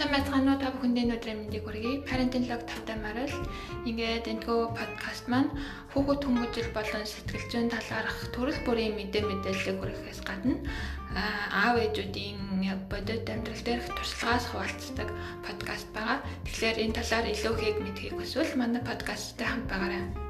Сайн байцгаана уу та бүхэндээ өнөөдрийн мэндийг хүргэе. Parenting log тавтай марал. Ингээд энэхүү подкаст маань хүүхэд хүмүүжил болон сэтгэл зүйн талаарх төрөл бүрийн мэдээ мэдээлэл хүргэхээс гадна аав ээжүүдийн бодит амьдрал дээрх туршлагаас хуваалцдаг подкаст байгаа. Тэгэхээр энэ талаар илүү их мэдхийг хүсвэл манай подкасттай хамт байгаарай.